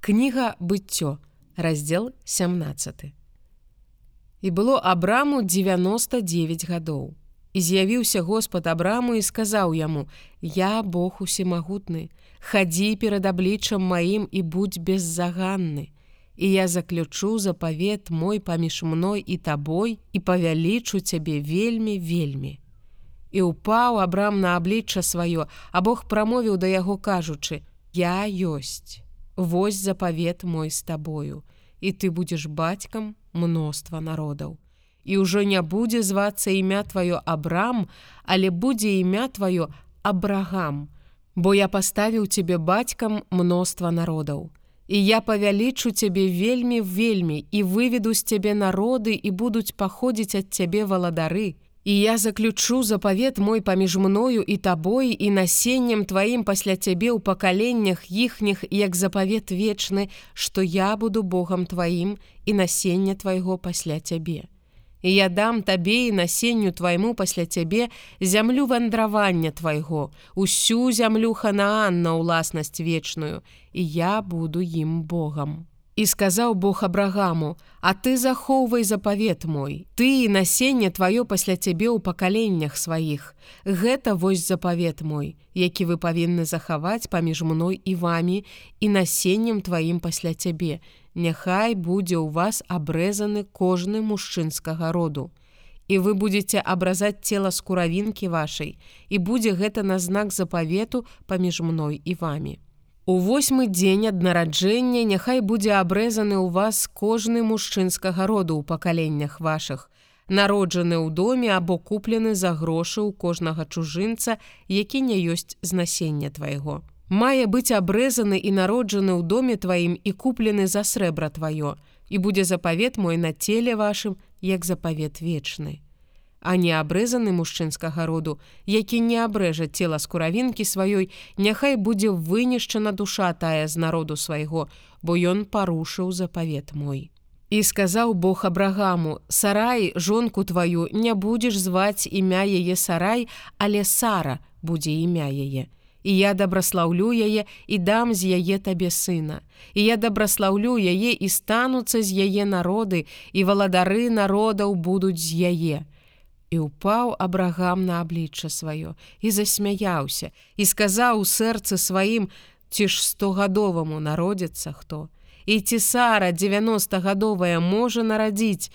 Кніга быццё, раздзел 17. І было абраму 99 гадоў. І з'явіўся Господ абраму і сказаў яму: « Я Бог усемагутны, хадзі перад абліччам маім і будь беззаганны. І я заключу запавет мой паміж мной і табой і павялічу цябе вельмі вельмі. І ўпаў абрам на аблічча сваё, а Бог прамовіў да яго кажучы: « Я ёсць. Вось запавет мой з табою, і ты будзеш бацькам мноства народаў. І ўжо не будзе звацца імя тваё Абрам, але будзе імя тваё Абрагам, Бо я паставіў цябе бацькам мноства народаў. І я павялічу цябе вельмі вельмі і выведу з цябе народы і будуць паходзіць ад цябе валадары, І я заключу запавет мой паміж мною і табой і насеннем тваім пасля цябе ў пакаленнях іхніх як запавет вечны, што я буду Богом тваім і насення твайго пасля цябе. І я дам табе і насенню твайму пасля цябе зямлю вандравання твайго, усю зямлю ханаан на ўласнасць вечную, і я буду ім Богом. І сказаў Бог абрагаму: А ты захоўвай запавет мой, ты і насенне тваё пасля цябе ў пакаленнях сваіх. Гэта вось запавет мой, які вы павінны захаваць паміж мной і вамі і насеннем тваім пасля цябе. Няхай будзе ў вас абрэзаны кожны мужчынскага роду. І вы будете абразаць цела скуравінкі вашай, і будзе гэта на знак запавету паміж мной і вамі. У восьмы дзень ад нараджэння няхай будзе абрэзаны ў вас кожны мужчынскага роду ў пакаленнях вашых, народжаны ў доме або куплены за грошы ў кожнага чужынца, які не ёсць знасення твайго. Мае быць абрэзаны і народжаны ў доме тваім і куплены за срэбра тваё, і будзе запавет мой на целе вашым, як запавет вечны а не абрэзаны мужчынскага роду, які не абрэжа цела скуравінкі сваёй, няхай будзе вынішчана душа тая з народу свайго, бо ён парушыў запавет мой. І сказаў Бог абрагаму: Сарай, жонку тваю не будзеш зваць імя яе сарай, але Сара будзе імя яе. І я дабраслаўлю яе і дам з яе табе сына. І я дабраслаўлю яе і стануцца з яе народы, і валадары народаў будуць з яе і ўпаў абрагам на аблічча сваё і засмяяўся і сказаў у сэрцы сваім ці ж стогадоваму народзіцца хто? І ці сара 90гадовая можа нарадзіць?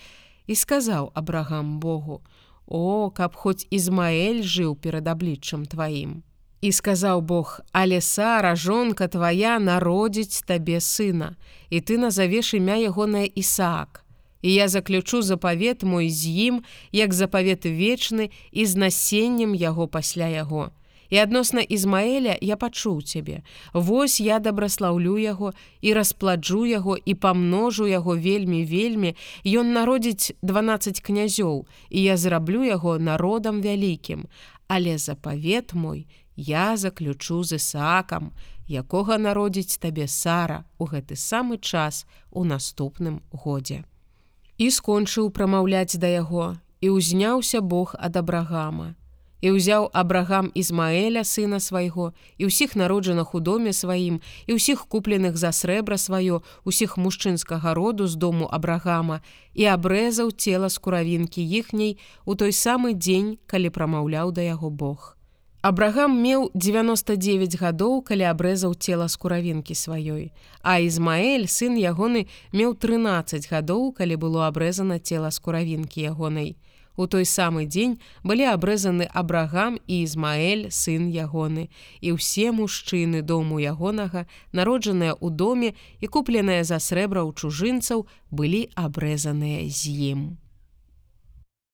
І сказаў абрагам Богу о каб хоць ізмаэль жыў перад абліччам тваім! І сказаў Бог але сара жонка твая народзіць табе сына і ты назавеш імя ягонае Ісаак і я заключу запавет мой з ім як запавет вечны і з насеннем яго пасля яго. І адносна Ізмаэля я пачуў цябе. Вось я дабраслаўлю яго і распладжу яго і памножу яго вельмі вельмі. Ён народзіць 12 князёў і я зраблю яго народам вялікім. Але запавет мой я заключу з Ісаакам, якога народзіць табе Сара ў гэты самы час у наступным годзе і скончыў прамаўляць да яго і ўзняўся Бог ад абрагама і ўзяў абрагам Ізмаэля сына свайго і ўсіх народжаных у доме сваім і ўсіх купленых за срэбра сваё усіх мужчынскага роду з дому абрагама і абрэзаў цела скуравінкі іхняй у той самы дзень калі прамаўляў да яго Бог Абрагам меў 99 гадоў, калі абрэзаў цела скуравінкі сваёй. А Ізмаэль, сын ягоны, меў 13 гадоў, калі было абрэзана цела скуравінкі ягонай. У той самы дзень былі абрэзаны абрагам і Ізмаэль, сын ягоны. І ўсе мужчыны дому ягонага, народжаныя ў доме і купленыя за срэбра ў чужынцаў, былі абрэзаныя з ім.